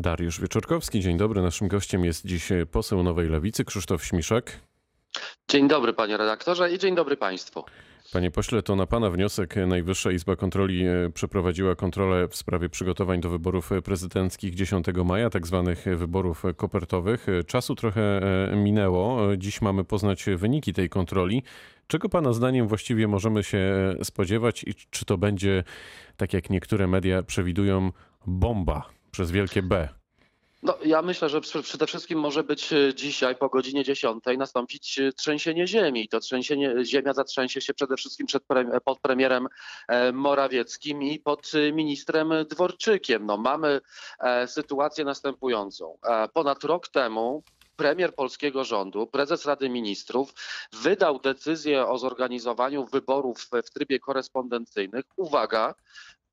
Dariusz Wieczorkowski, dzień dobry. Naszym gościem jest dziś poseł Nowej Lewicy Krzysztof Śmiszek. Dzień dobry panie redaktorze i dzień dobry państwu. Panie pośle, to na pana wniosek Najwyższa Izba Kontroli e, przeprowadziła kontrolę w sprawie przygotowań do wyborów prezydenckich 10 maja, tak zwanych wyborów kopertowych. Czasu trochę e, minęło. Dziś mamy poznać wyniki tej kontroli. Czego pana zdaniem właściwie możemy się e, spodziewać i czy to będzie, tak jak niektóre media przewidują, bomba przez wielkie B? No, ja myślę, że przede wszystkim może być e, dzisiaj po godzinie 10 nastąpić e, trzęsienie ziemi. To trzęsienie, ziemia zatrzęsie się przede wszystkim przed, pod premierem Morawieckim i pod ministrem Dworczykiem. No, mamy sytuację następującą. Ponad rok temu premier polskiego rządu, prezes Rady Ministrów wydał decyzję o zorganizowaniu wyborów w trybie korespondencyjnych. Uwaga,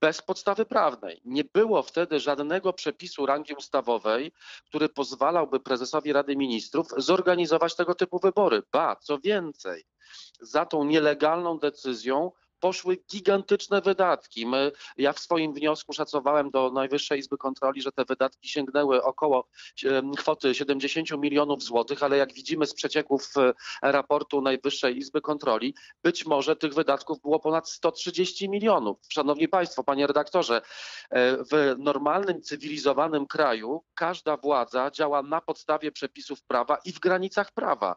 bez podstawy prawnej. Nie było wtedy żadnego przepisu rangi ustawowej, który pozwalałby prezesowi Rady Ministrów zorganizować tego typu wybory. Ba, co więcej, za tą nielegalną decyzją poszły gigantyczne wydatki. My, ja w swoim wniosku szacowałem do Najwyższej Izby Kontroli, że te wydatki sięgnęły około kwoty 70 milionów złotych, ale jak widzimy z przecieków e, raportu Najwyższej Izby Kontroli, być może tych wydatków było ponad 130 milionów. Szanowni Państwo, panie redaktorze, e, w normalnym, cywilizowanym kraju każda władza działa na podstawie przepisów prawa i w granicach prawa.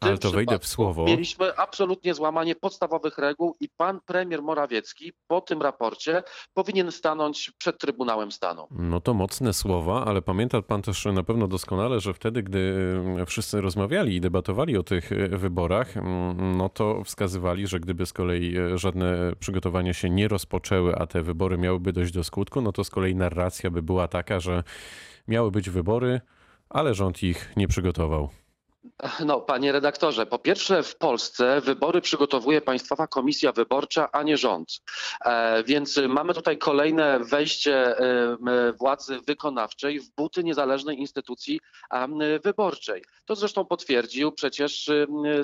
Ale to wejdę w słowo. Mieliśmy absolutnie złamanie podstawowych reguł i pan premier Morawiecki po tym raporcie powinien stanąć przed Trybunałem Stanu. No to mocne słowa, ale pamięta pan też na pewno doskonale, że wtedy, gdy e, wszyscy rozmawiali i debatowali o tych e, wyborach, mm, no to wskazywali, że gdyby z kolei e, żadne przygotowania się nie rozpoczęły, a te wybory miałyby dojść do skutku, no to z kolei narracja by była taka, że miały być wybory, ale rząd ich nie przygotował. No, panie redaktorze, po pierwsze w Polsce wybory przygotowuje Państwowa Komisja Wyborcza, a nie rząd. E, więc mamy tutaj kolejne wejście e, władzy wykonawczej w buty niezależnej instytucji wyborczej. To zresztą potwierdził przecież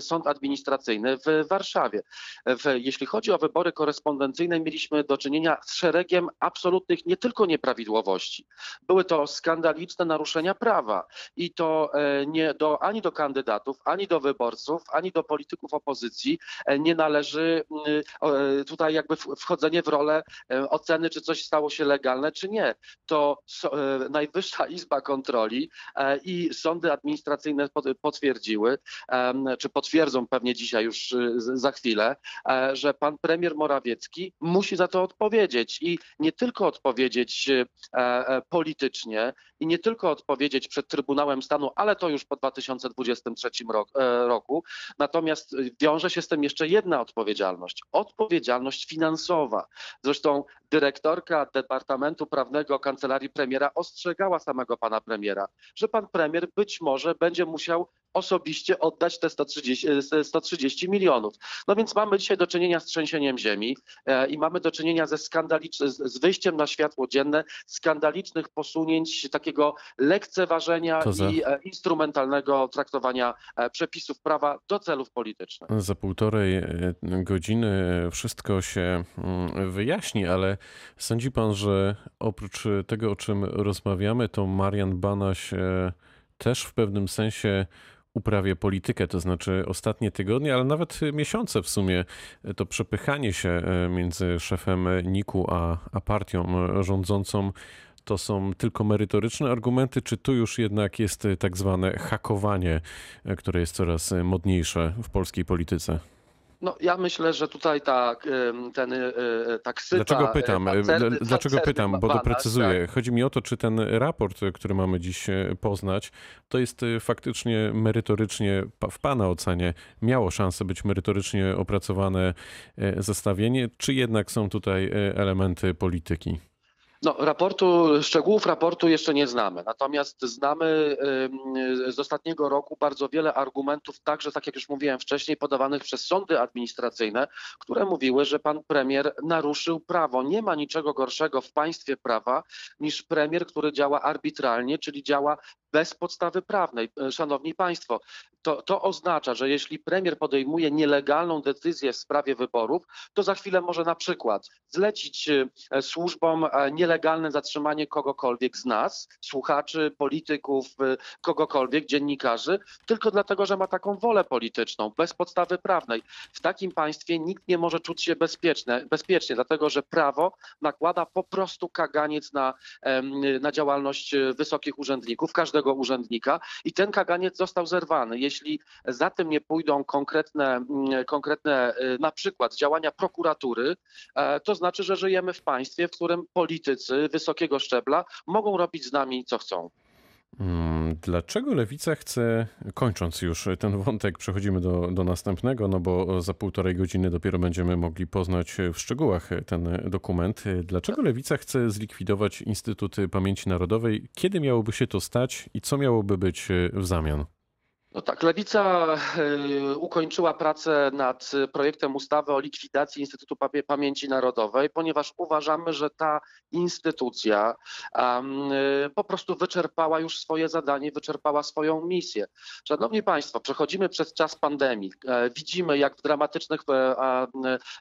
Sąd Administracyjny w Warszawie. W, jeśli chodzi o wybory korespondencyjne, mieliśmy do czynienia z szeregiem absolutnych nie tylko nieprawidłowości. Były to skandaliczne naruszenia prawa i to e, nie do, ani do kandydatów, ani do wyborców, ani do polityków opozycji e, nie należy mm, e, tutaj jakby wchodzenie w rolę e, oceny, czy coś stało się legalne, czy nie. To Najwyższa Izba Kontroli i sądy administracyjne potwierdziły, czy potwierdzą pewnie dzisiaj już za chwilę, że pan premier Morawiecki musi za to odpowiedzieć i nie tylko odpowiedzieć politycznie i nie tylko odpowiedzieć przed Trybunałem Stanu, ale to już po 2020 2023 e, roku. Natomiast wiąże się z tym jeszcze jedna odpowiedzialność odpowiedzialność finansowa. Zresztą dyrektorka Departamentu Prawnego Kancelarii Premiera ostrzegała samego pana premiera, że pan premier być może będzie musiał osobiście oddać te 130, 130 milionów. No więc mamy dzisiaj do czynienia z trzęsieniem ziemi e, i mamy do czynienia ze skandalicznym, z wyjściem na światło dzienne skandalicznych posunięć, takiego lekceważenia za... i e, instrumentalnego traktowania e, przepisów prawa do celów politycznych. Za półtorej godziny wszystko się mm, wyjaśni, ale sądzi pan, że oprócz tego, o czym rozmawiamy, to Marian Banaś też w pewnym sensie uprawia politykę, to znaczy ostatnie tygodnie, ale nawet miesiące w sumie, to przepychanie się e, między szefem NIK-u a, a partią rządzącą to są tylko merytoryczne argumenty, czy tu już jednak jest tak zwane hakowanie, e, które jest coraz modniejsze w polskiej polityce? No, ja myślę, że tutaj tak, ten e, e, tak syta, Dlaczego pytam? Tacerny, dlaczego pytam? Bo doprecyzuję. Tak. Chodzi mi o to, czy ten raport, który mamy dziś e, poznać, to jest faktycznie merytorycznie, w Pana ocenie, miało szansę być merytorycznie opracowane zestawienie, czy jednak są tutaj elementy polityki? No, raportu, szczegółów raportu jeszcze nie znamy, natomiast znamy z ostatniego roku bardzo wiele argumentów, także tak jak już mówiłem wcześniej, podawanych przez sądy administracyjne, które mówiły, że pan premier naruszył prawo. Nie ma niczego gorszego w państwie prawa niż premier, który działa arbitralnie, czyli działa bez podstawy prawnej. E, Szanowni Państwo, to, to oznacza, że jeśli premier podejmuje nielegalną decyzję w sprawie wyborów, to za chwilę może na przykład zlecić e, służbom e, nielegalne zatrzymanie kogokolwiek z nas, słuchaczy, polityków, kogokolwiek, dziennikarzy, tylko dlatego, że ma taką wolę polityczną, bez podstawy prawnej. W takim państwie nikt nie może czuć się bezpieczne, bezpiecznie, dlatego że prawo nakłada po prostu kaganiec na, na działalność wysokich urzędników, każdego urzędnika i ten kaganiec został zerwany. Jeśli za tym nie pójdą konkretne, mm, konkretne e, na przykład działania prokuratury, e, to znaczy, że żyjemy w państwie, w którym politycy wysokiego szczebla mogą robić z nami co chcą. Mm, Dlaczego lewica chce, kończąc już ten wątek, przechodzimy do, do następnego, no bo za półtorej godziny dopiero będziemy mogli poznać w szczegółach ten dokument. Dlaczego lewica chce zlikwidować Instytut Pamięci Narodowej? Kiedy miałoby się to stać i co miałoby być w zamian? No tak, Lewica y, ukończyła pracę nad projektem ustawy o likwidacji Instytutu Pamię- Pamięci Narodowej, ponieważ uważamy, że ta instytucja y, po prostu wyczerpała już swoje zadanie, wyczerpała swoją misję. Szanowni Państwo, przechodzimy przez czas pandemii. E, Widzimy, jak w dramatycznych e,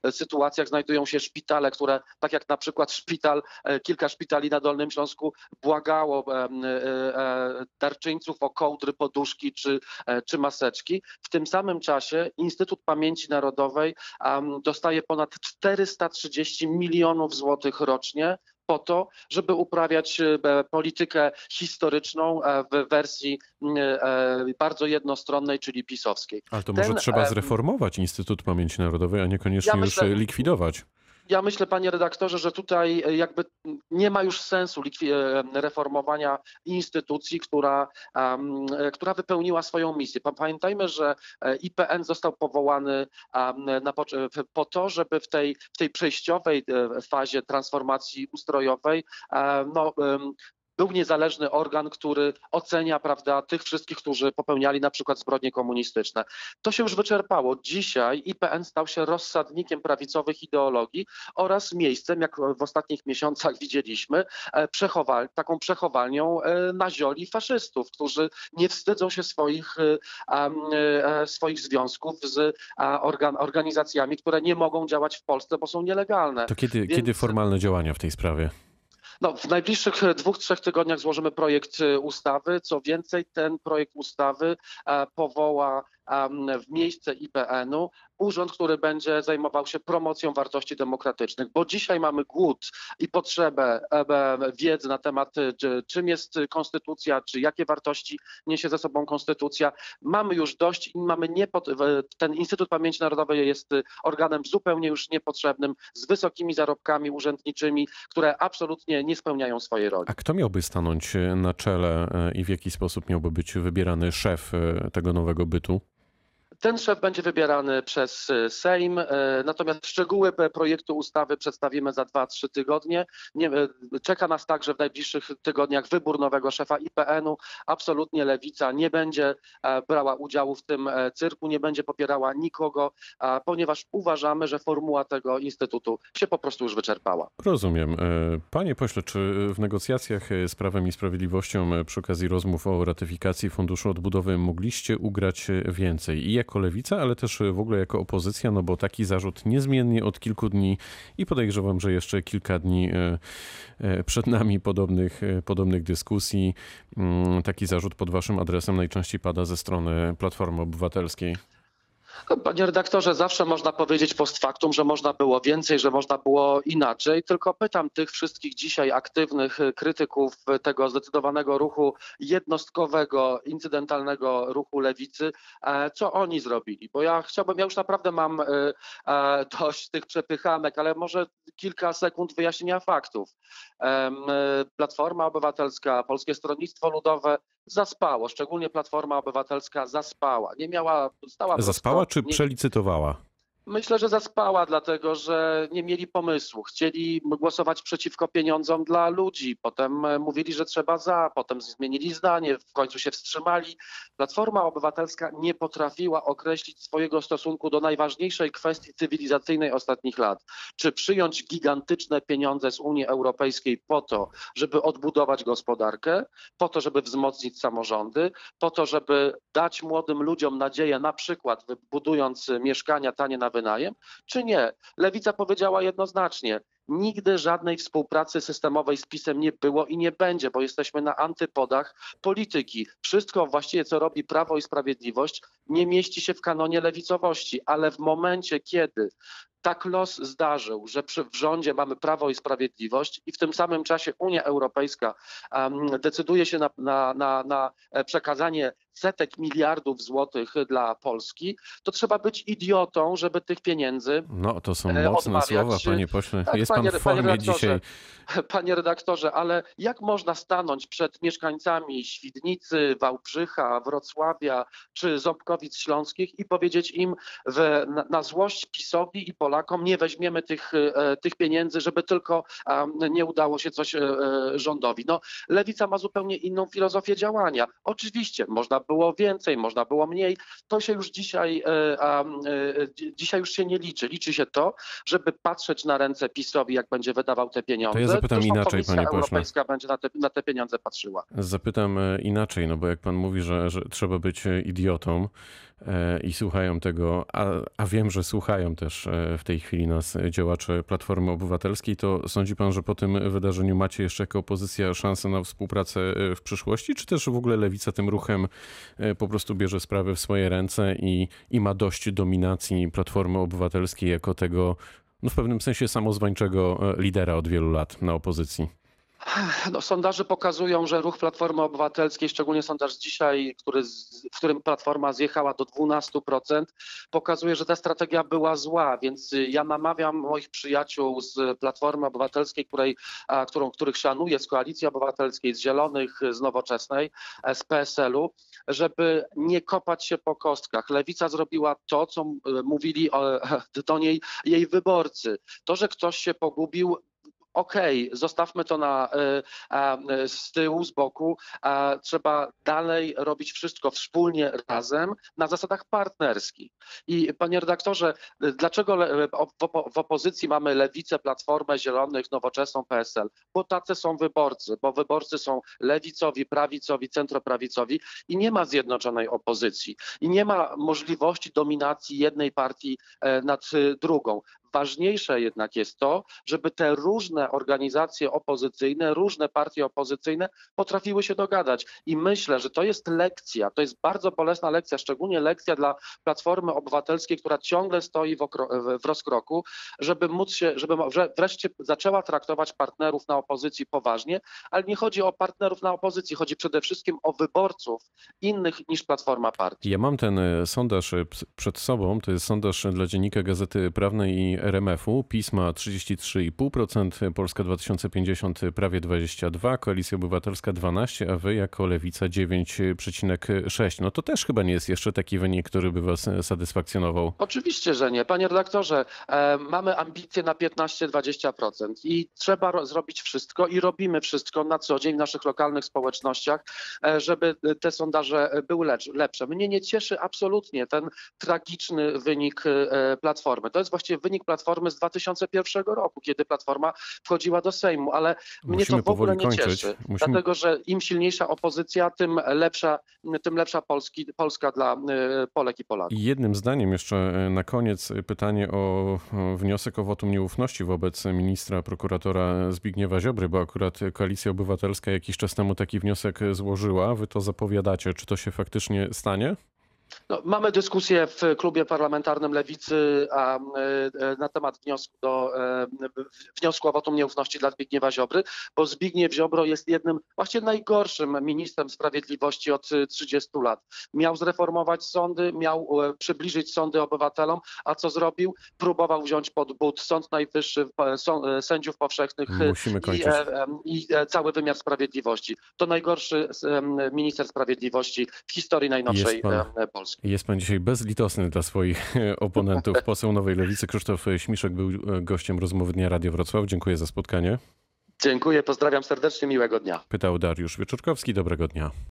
e, sytuacjach znajdują się szpitale, które, tak jak na przykład szpital, kilka szpitali na Dolnym Śląsku błagało darczyńców o kołdry, poduszki czy czy maseczki. W tym samym czasie Instytut Pamięci Narodowej dostaje ponad 430 milionów złotych rocznie po to, żeby uprawiać e, politykę historyczną e, w wersji e, bardzo jednostronnej, czyli pisowskiej. Ale to może Ten, trzeba zreformować Instytut Pamięci Narodowej, a niekoniecznie Ja już myślę- likwidować. Ja myślę, panie redaktorze, że tutaj e, jakby nie ma już sensu e, reformowania instytucji, która, e, która wypełniła swoją misję. Pa- Pamiętajmy, że IPN został powołany po to, żeby w tej, w tej przejściowej fazie transformacji ustrojowej no, był niezależny organ, który ocenia prawda, tych wszystkich, którzy popełniali na przykład zbrodnie komunistyczne. To się już wyczerpało. Dzisiaj IPN stał się rozsadnikiem prawicowych ideologii oraz miejscem, jak w ostatnich miesiącach widzieliśmy, e, przechowa- taką przechowalnią e, nazioli faszystów, którzy nie wstydzą się swoich, e, swoich związków z organ- organizacjami, które nie mogą działać w Polsce, bo są nielegalne. To kiedy, Więc- kiedy formalne działania w tej sprawie? No, w najbliższych e, dwóch, trzech tygodniach złożymy projekt e, ustawy. Co więcej, ten projekt ustawy e, powoła w miejsce IPN-u urząd, który będzie zajmował się promocją wartości demokratycznych, bo dzisiaj mamy głód i potrzebę wiedzy na temat, e, czy, czym jest konstytucja, czy jakie wartości niesie ze sobą konstytucja. Mamy już dość i mamy w- ten Instytut Pamięci Narodowej jest e, organem zupełnie już niepotrzebnym, z wysokimi zarobkami urzędniczymi, które absolutnie nie spełniają swojej roli. A kto miałby stanąć na czele i w jaki sposób miałby być wybierany szef tego nowego bytu? Ten szef będzie wybierany przez e, Sejm, e, natomiast szczegóły projektu ustawy przedstawimy za 2-3 tygodnie. Nie, e, czeka nas także w najbliższych tygodniach wybór nowego szefa IPN-u. Absolutnie lewica nie będzie e, brała udziału w tym e, cyrku, nie będzie popierała nikogo, ponieważ uważamy, że formuła tego instytutu się po prostu już wyczerpała. Rozumiem. E, Panie pośle, czy w negocjacjach z Prawem i Sprawiedliwością przy okazji rozmów o ratyfikacji Funduszu Odbudowy mogliście ugrać więcej? I jako lewica, ale też w ogóle jako opozycja, no bo taki zarzut niezmiennie od kilku dni i podejrzewam, że jeszcze kilka dni e, e, przed nami podobnych, e, podobnych dyskusji. Mm, Taki zarzut pod waszym adresem najczęściej pada ze strony Platformy Obywatelskiej. Panie redaktorze, zawsze można powiedzieć post factum, że można było więcej, że można było inaczej, tylko pytam tych wszystkich dzisiaj aktywnych krytyków tego zdecydowanego ruchu jednostkowego, incydentalnego ruchu lewicy, e, co oni zrobili, bo ja chciałbym, ja już naprawdę mam y, e, dość tych przepychanek, ale może kilka sekund wyjaśnienia faktów. Platforma Obywatelska, Polskie Stronnictwo Ludowe zaspało, szczególnie Platforma Obywatelska zaspała, nie miała, stała Zaspała czy nie- przelicytowała? Myślę, że zaspała, dlatego że nie mieli pomysłu. Chcieli głosować przeciwko pieniądzom dla ludzi, potem e, mówili, że trzeba za, potem zmienili zdanie, w końcu się wstrzymali. Platforma Obywatelska nie potrafiła określić swojego stosunku do najważniejszej kwestii cywilizacyjnej ostatnich lat. Czy przyjąć gigantyczne pieniądze z Unii Europejskiej po to, żeby odbudować gospodarkę, po to, żeby wzmocnić samorządy, po to, żeby dać młodym ludziom nadzieję, na przykład budując mieszkania tanie na wynajem, czy nie? Lewica powiedziała jednoznacznie, Nigdy żadnej współpracy systemowej z PiSem nie było i nie będzie, bo jesteśmy na antypodach polityki. Wszystko właściwie, co robi Prawo i Sprawiedliwość, nie mieści się w kanonie lewicowości, ale w momencie, kiedy tak los zdarzył, że przy, w rządzie mamy Prawo i Sprawiedliwość i w tym samym czasie Unia Europejska um, decyduje się na, na, na, na przekazanie setek miliardów złotych dla Polski, to trzeba być idiotą, żeby tych pieniędzy. No to są mocne odmawiać. słowa, panie pośle. Tak, Jest panie- pan w panie formie redaktorze. dzisiaj. Panie redaktorze, ale jak można stanąć przed mieszkańcami Świdnicy, Wałbrzycha, Wrocławia czy Ząbkowic Śląskich i powiedzieć im w, na, na złość PiSowi i Polakom nie weźmiemy tych, e, tych pieniędzy, żeby tylko nie udało się coś e, e, rządowi. No, Lewica ma zupełnie inną filozofię działania. Oczywiście można było więcej, można było mniej. To się już dzisiaj, e, a, e, dzi- dzisiaj już się nie liczy. Liczy się to, żeby patrzeć na ręce PiSowi, jak będzie wydawał te pieniądze. To ja zapytam Zresztą inaczej, Komisja panie pośle. Europejska będzie na te, na te pieniądze patrzyła. Zapytam e, inaczej, no bo jak pan mówi, że, że trzeba być idiotą i słuchają tego, a, a wiem, że słuchają też e, w tej chwili nas działacze Platformy Obywatelskiej, to sądzi pan, że po tym wydarzeniu macie jeszcze jako opozycja szansę na współpracę e, w przyszłości, czy też w ogóle Lewica tym ruchem e, po prostu bierze sprawy w swoje ręce i, i ma dość dominacji Platformy Obywatelskiej jako tego, no w pewnym sensie samozwańczego lidera od wielu lat na opozycji? No, sondaże pokazują, że ruch Platformy Obywatelskiej, szczególnie sondaż dzisiaj, który w którym Platforma zjechała do 12%, pokazuje, że ta strategia była zła, więc y, ja namawiam moich przyjaciół z Platformy Obywatelskiej, której, którą, których szanuję, z Koalicji Obywatelskiej, z Zielonych, z Nowoczesnej, e, z PSL-u, żeby nie kopać się po kostkach. Lewica zrobiła to, co mówili o, do niej jej wyborcy. To, że ktoś się pogubił, okej, zostawmy to na, e, e, z tyłu, z boku, a trzeba dalej robić wszystko wspólnie, razem, na zasadach partnerskich. I panie redaktorze, e, dlaczego o- w, opo- w opozycji mamy lewicę, platformę, zielonych, nowoczesną, PSL? Bo tacy są wyborcy, bo wyborcy są lewicowi, prawicowi, centroprawicowi i nie ma zjednoczonej opozycji i nie ma możliwości dominacji jednej partii e, nad e, drugą. Ważniejsze jednak jest to, żeby te różne organizacje opozycyjne, różne partie opozycyjne potrafiły się dogadać. I myślę, że to jest lekcja, to jest bardzo bolesna lekcja, szczególnie lekcja dla Platformy Obywatelskiej, która ciągle stoi w, okro- w- rozkroku, żeby móc się, żeby wreszcie zaczęła traktować partnerów na opozycji poważnie, ale nie chodzi o partnerów na opozycji, chodzi przede wszystkim o wyborców innych niż Platforma Partii. Ja mam ten e, sondaż e, przed sobą. To jest sondaż dla dziennika Gazety Prawnej i RMF-u. Pisma 33,5%, Polska 2050 prawie 22%, Koalicja Obywatelska 12%, a wy jako Lewica 9,6%. No to też chyba nie jest jeszcze taki wynik, który by was satysfakcjonował. Oczywiście, że nie. Panie redaktorze, e, mamy ambicje na 15-20% i trzeba ro- zrobić wszystko i robimy wszystko na co dzień w naszych lokalnych społecznościach, e, żeby te sondaże były lecz, lepsze. Mnie nie cieszy absolutnie ten tragiczny wynik e, Platformy. To jest właściwie wynik Platformy z 2001 roku, kiedy Platforma wchodziła do Sejmu, ale mnie Musimy to w ogóle powoli nie kończyć. cieszy, Musimy- dlatego że im silniejsza opozycja, tym lepsza, tym lepsza Polski, Polska dla e, Polek i Polaków. I jednym zdaniem jeszcze e, na koniec pytanie o wniosek o wotum nieufności wobec ministra prokuratora Zbigniewa Ziobry, bo akurat Koalicja Obywatelska jakiś czas temu taki wniosek złożyła. Wy to zapowiadacie. Czy to się faktycznie stanie? No, mamy dyskusję w klubie parlamentarnym Lewicy a, e, e, na temat wniosku, do, e, wniosku o wotum nieufności dla Zbigniewa Ziobry, bo Zbigniew Ziobro jest jednym, właściwie najgorszym ministrem sprawiedliwości od e, 30 lat. Miał zreformować sądy, miał przybliżyć sądy obywatelom, a co zrobił? Próbował wziąć pod but Sąd Najwyższy, sędziów powszechnych i, i cały wymiar sprawiedliwości. To najgorszy minister sprawiedliwości w historii najnowszej Polski. Polski. Jest pan dzisiaj bezlitosny dla swoich oponentów. Poseł Nowej Lewicy Krzysztof Śmiszek był e, gościem rozmowy Dnia Radio Wrocław. Dziękuję za spotkanie. Dziękuję, pozdrawiam serdecznie, miłego dnia. Pytał Dariusz Wieczorkowski. Dobrego dnia.